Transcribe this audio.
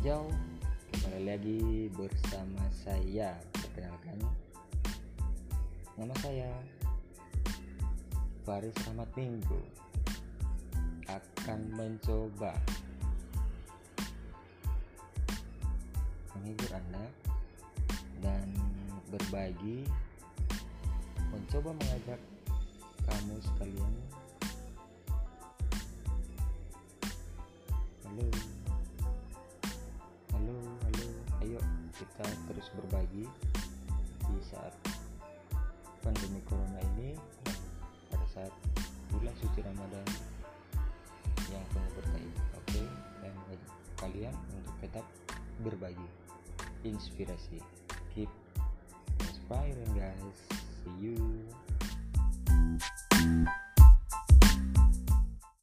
Yo, kembali lagi bersama saya. Perkenalkan, nama saya Faris Rahmat Minggu akan mencoba menghibur Anda dan berbagi mencoba mengajak kamu sekalian kita terus berbagi di saat pandemi corona ini pada saat bulan suci Ramadan yang penuh berkah ini. Oke dan kalian untuk tetap berbagi inspirasi. Keep inspiring guys. See you